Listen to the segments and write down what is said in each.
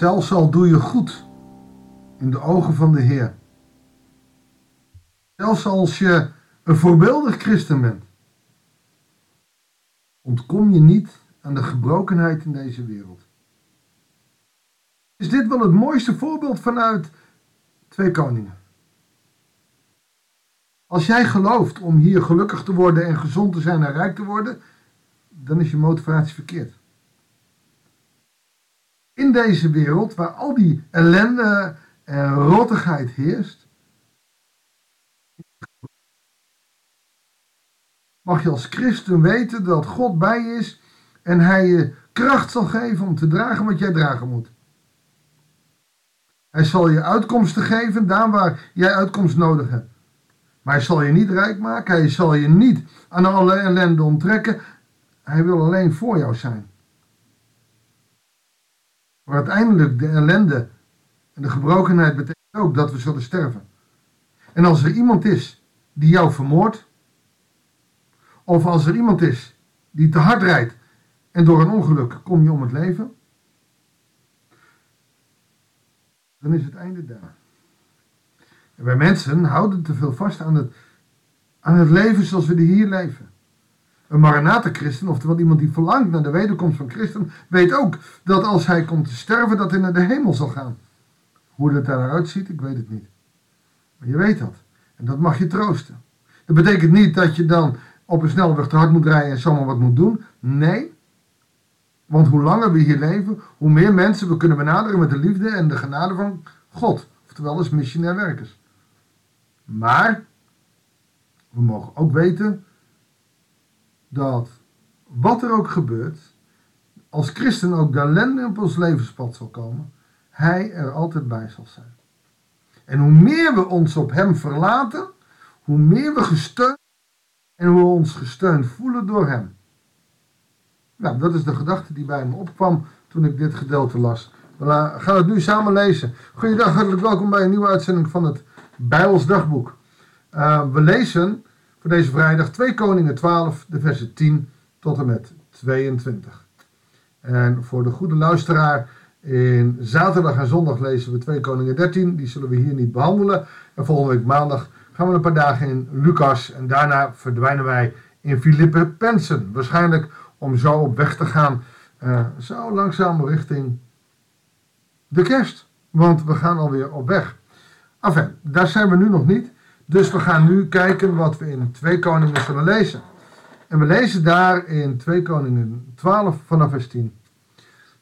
Zelfs al doe je goed in de ogen van de Heer. Zelfs als je een voorbeeldig christen bent, ontkom je niet aan de gebrokenheid in deze wereld. Is dit wel het mooiste voorbeeld vanuit Twee Koningen? Als jij gelooft om hier gelukkig te worden en gezond te zijn en rijk te worden, dan is je motivatie verkeerd. In deze wereld waar al die ellende en rottigheid heerst, mag je als christen weten dat God bij je is en hij je kracht zal geven om te dragen wat jij dragen moet. Hij zal je uitkomsten geven daar waar jij uitkomst nodig hebt. Maar hij zal je niet rijk maken, hij zal je niet aan alle ellende onttrekken. Hij wil alleen voor jou zijn. Maar uiteindelijk de ellende en de gebrokenheid betekent ook dat we zullen sterven. En als er iemand is die jou vermoordt, of als er iemand is die te hard rijdt en door een ongeluk kom je om het leven, dan is het einde daar. En wij mensen houden te veel vast aan het, aan het leven zoals we hier leven. Een Maranatha-christen, oftewel iemand die verlangt naar de wederkomst van Christen, weet ook dat als hij komt te sterven, dat hij naar de hemel zal gaan. Hoe dat eruit ziet, ik weet het niet. Maar je weet dat. En dat mag je troosten. Dat betekent niet dat je dan op een snelweg te hard moet rijden en zomaar wat moet doen. Nee. Want hoe langer we hier leven, hoe meer mensen we kunnen benaderen met de liefde en de genade van God. Oftewel als missionair werkers. Maar we mogen ook weten dat wat er ook gebeurt, als christen ook de ellende op ons levenspad zal komen, hij er altijd bij zal zijn. En hoe meer we ons op hem verlaten, hoe meer we gesteund en hoe we ons gesteund voelen door hem. Nou, dat is de gedachte die bij me opkwam toen ik dit gedeelte las. We gaan het nu samen lezen. Goedendag, hartelijk welkom bij een nieuwe uitzending van het Bijbels Dagboek. Uh, we lezen voor deze vrijdag 2 Koningen 12, de versen 10 tot en met 22. En voor de goede luisteraar, in zaterdag en zondag lezen we 2 Koningen 13. Die zullen we hier niet behandelen. En volgende week maandag gaan we een paar dagen in Lucas. En daarna verdwijnen wij in Filippe Pensen. Waarschijnlijk om zo op weg te gaan. Uh, zo langzaam richting de kerst. Want we gaan alweer op weg. Enfin, daar zijn we nu nog niet. Dus we gaan nu kijken wat we in 2 Koningen zullen lezen. En we lezen daar in 2 Koningen 12 vanaf vers 10.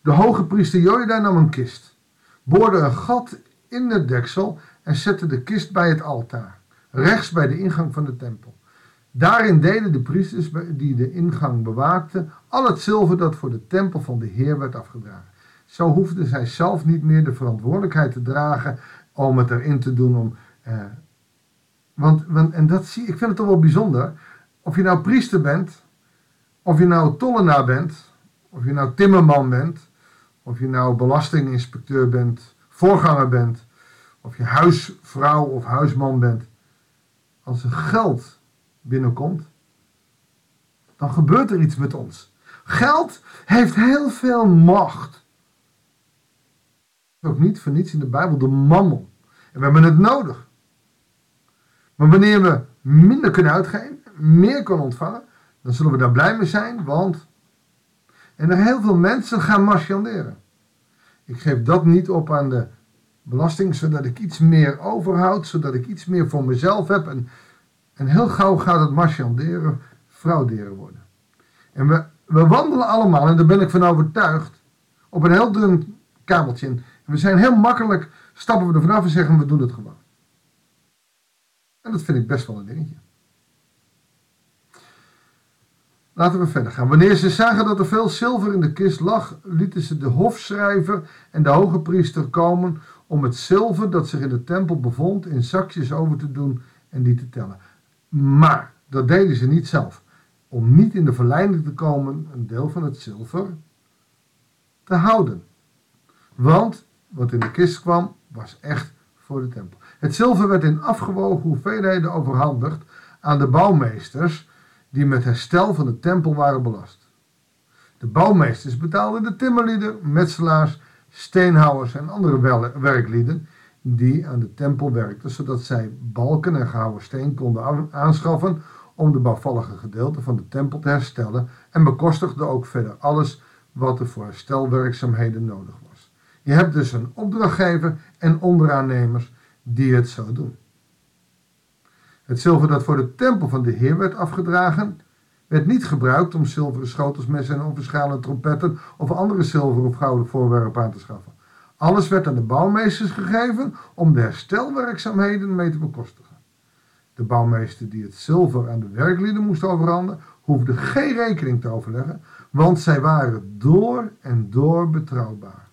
De hoge priester Jojda nam een kist, boorde een gat in het deksel en zette de kist bij het altaar, rechts bij de ingang van de tempel. Daarin deden de priesters die de ingang bewaakten al het zilver dat voor de tempel van de Heer werd afgedragen. Zo hoefden zij zelf niet meer de verantwoordelijkheid te dragen om het erin te doen. Om, eh, want, en dat zie ik vind het toch wel bijzonder. Of je nou priester bent, of je nou tollenaar bent, of je nou timmerman bent, of je nou belastinginspecteur bent, voorganger bent, of je huisvrouw of huisman bent. Als er geld binnenkomt, dan gebeurt er iets met ons. Geld heeft heel veel macht. Ook niet voor niets in de Bijbel de mammel. En we hebben het nodig. Maar wanneer we minder kunnen uitgeven, meer kunnen ontvangen, dan zullen we daar blij mee zijn, want en er heel veel mensen gaan marchanderen. Ik geef dat niet op aan de belasting, zodat ik iets meer overhoud, zodat ik iets meer voor mezelf heb. En, en heel gauw gaat het marchanderen, frauderen worden. En we, we wandelen allemaal, en daar ben ik van overtuigd, op een heel dun kabeltje. En we zijn heel makkelijk, stappen we er vanaf en zeggen we doen het gewoon. En dat vind ik best wel een dingetje. Laten we verder gaan. Wanneer ze zagen dat er veel zilver in de kist lag, lieten ze de hofschrijver en de hoge priester komen om het zilver dat zich in de tempel bevond in zakjes over te doen en die te tellen. Maar dat deden ze niet zelf, om niet in de verleiding te komen een deel van het zilver te houden. Want wat in de kist kwam, was echt voor de tempel. Het zilver werd in afgewogen hoeveelheden overhandigd aan de bouwmeesters die met herstel van de tempel waren belast. De bouwmeesters betaalden de timmerlieden, metselaars, steenhouwers en andere werklieden die aan de tempel werkten, zodat zij balken en gehouden steen konden aanschaffen om de bouwvallige gedeelten van de tempel te herstellen en bekostigde ook verder alles wat er voor herstelwerkzaamheden nodig was. Je hebt dus een opdrachtgever en onderaannemers die het zo doen. Het zilver dat voor de tempel van de Heer werd afgedragen, werd niet gebruikt om zilveren schotels, messen en trompetten of andere zilveren of gouden voorwerpen aan te schaffen. Alles werd aan de bouwmeesters gegeven om de herstelwerkzaamheden mee te bekostigen. De bouwmeester die het zilver aan de werklieden moest overhandigen, hoefde geen rekening te overleggen, want zij waren door en door betrouwbaar.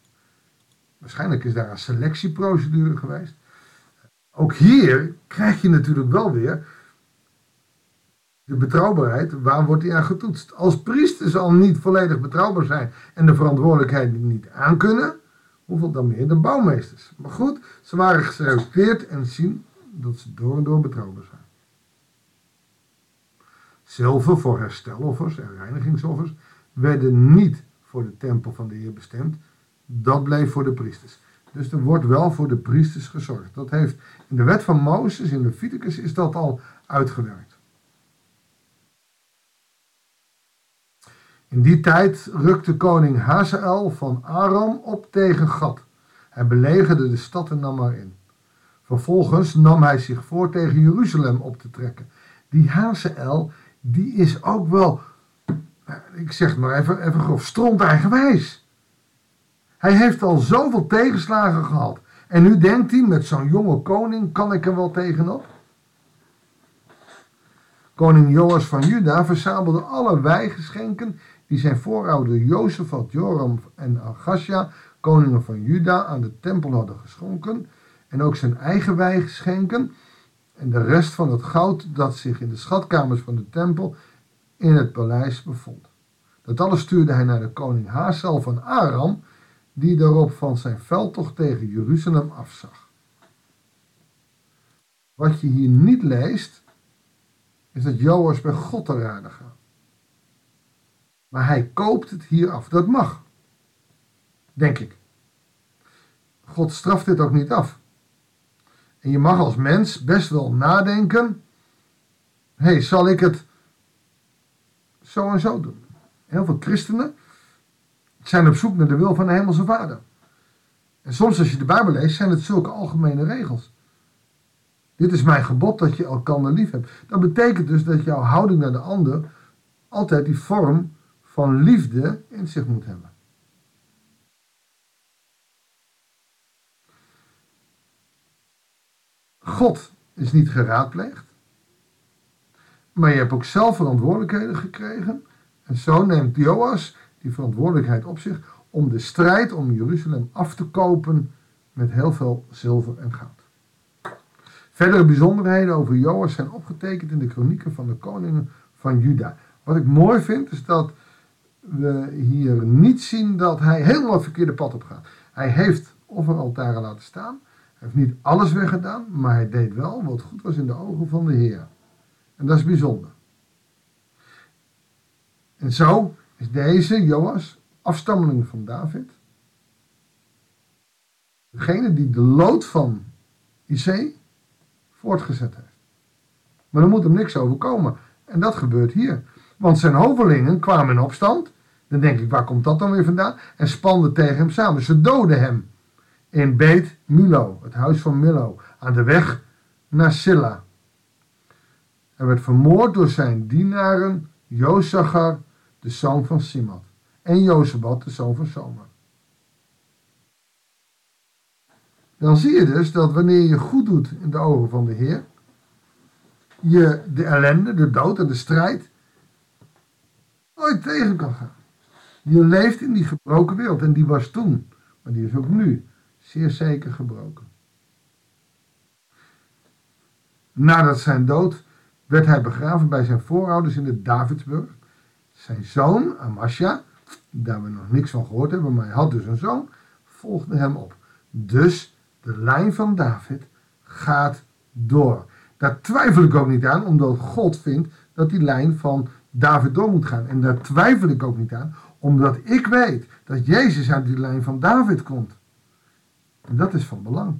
Waarschijnlijk is daar een selectieprocedure geweest. Ook hier krijg je natuurlijk wel weer de betrouwbaarheid, waar wordt die aan getoetst? Als priesters al niet volledig betrouwbaar zijn en de verantwoordelijkheid niet aankunnen, hoeveel dan meer de bouwmeesters? Maar goed, ze waren geselecteerd en zien dat ze door en door betrouwbaar zijn. Zilver voor hersteloffers en reinigingsoffers werden niet voor de tempel van de Heer bestemd. Dat bleef voor de priesters. Dus er wordt wel voor de priesters gezorgd. Dat heeft in de wet van Mozes, in Leviticus, is dat al uitgewerkt. In die tijd rukte koning Hazael van Aram op tegen Gad. Hij belegerde de stad en nam haar in. Vervolgens nam hij zich voor tegen Jeruzalem op te trekken. Die Hazael, die is ook wel, ik zeg maar even, even grof, stront eigenwijs. Hij heeft al zoveel tegenslagen gehad. En nu denkt hij, met zo'n jonge koning kan ik er wel tegenop. Koning Joas van Juda verzamelde alle wijgeschenken die zijn voorouder Jozefat, Joram en Agasja, koningen van Juda, aan de tempel hadden geschonken. En ook zijn eigen wijgeschenken en de rest van het goud dat zich in de schatkamers van de tempel in het paleis bevond. Dat alles stuurde hij naar de koning Hazel van Aram, die daarop van zijn veldtocht tegen Jeruzalem afzag. Wat je hier niet leest, is dat Joas bij God te raden gaat. Maar hij koopt het hier af. Dat mag. Denk ik. God straft dit ook niet af. En je mag als mens best wel nadenken. Hey, zal ik het zo en zo doen? Heel veel christenen zijn op zoek naar de wil van de hemelse vader. En soms als je de Bijbel leest, zijn het zulke algemene regels. Dit is mijn gebod dat je elkander lief hebt. Dat betekent dus dat jouw houding naar de ander altijd die vorm van liefde in zich moet hebben. God is niet geraadpleegd, maar je hebt ook zelf verantwoordelijkheden gekregen. En zo neemt Joas die verantwoordelijkheid op zich om de strijd om Jeruzalem af te kopen met heel veel zilver en goud. Verdere bijzonderheden over Joas zijn opgetekend in de kronieken van de koningen van Juda. Wat ik mooi vind is dat we hier niet zien dat hij helemaal het verkeerde pad op gaat. Hij heeft offeraltaren laten staan. Hij heeft niet alles weggedaan, maar hij deed wel wat goed was in de ogen van de Heer. En dat is bijzonder. En zo is deze Joas afstammeling van David. Degene die de lood van IC voortgezet heeft. Maar er moet hem niks overkomen. En dat gebeurt hier. Want zijn hovelingen kwamen in opstand. Dan denk ik, waar komt dat dan weer vandaan? En spanden tegen hem samen. Ze doden hem in Beet Milo, het huis van Milo, aan de weg naar Silla. Hij werd vermoord door zijn dienaren Jozachar, de zoon van Simat, en Jozabat, de zoon van Soma. Dan zie je dus dat wanneer je goed doet in de ogen van de Heer, je de ellende, de dood en de strijd nooit tegen kan gaan. Je leeft in die gebroken wereld en die was toen, maar die is ook nu zeer zeker gebroken. Nadat zijn dood werd hij begraven bij zijn voorouders in de Davidsburg. Zijn zoon, Amasja, daar we nog niks van gehoord hebben, maar hij had dus een zoon, volgde hem op. Dus de lijn van David gaat door. Daar twijfel ik ook niet aan, omdat God vindt dat die lijn van David door moet gaan. En daar twijfel ik ook niet aan, Omdat ik weet dat Jezus uit die lijn van David komt. En dat is van belang.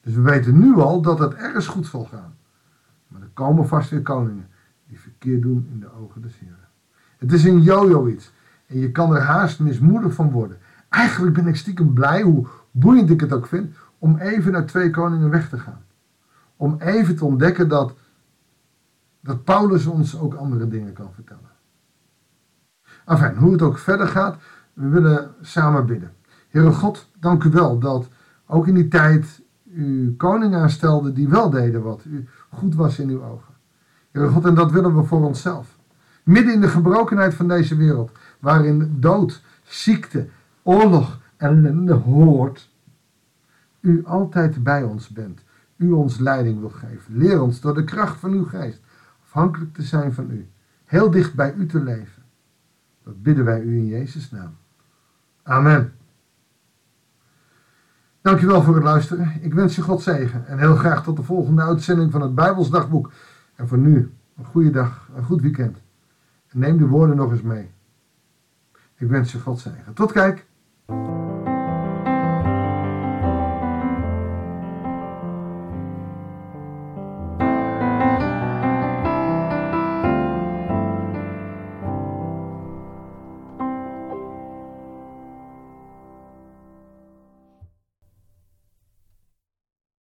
Dus we weten nu al dat het ergens goed zal gaan. Maar er komen vast weer koningen die verkeerd doen in de ogen des Heren. Het is een yo-yo iets. En je kan er haast mismoedig van worden. Eigenlijk ben ik stiekem blij, hoe boeiend ik het ook vind, om even naar twee koningen weg te gaan. Om even te ontdekken dat, dat Paulus ons ook andere dingen kan vertellen. Enfin, hoe het ook verder gaat, we willen samen bidden. Heere God, dank u wel dat ook in die tijd u koningen aanstelde die wel deden wat u goed was in uw ogen. Heere God, en dat willen we voor onszelf. Midden in de gebrokenheid van deze wereld, waarin dood, ziekte, oorlog en ellende hoort, u altijd bij ons bent. U ons leiding wil geven. Leer ons door de kracht van uw geest afhankelijk te zijn van u. Heel dicht bij u te leven. Dat bidden wij u in Jezus' naam. Amen. Dankjewel voor het luisteren. Ik wens je God zegen en heel graag tot de volgende uitzending van het Bijbelsdagboek. En voor nu, een goede dag, een goed weekend. Neem de woorden nog eens mee. Ik wens je God zegen. Tot kijk.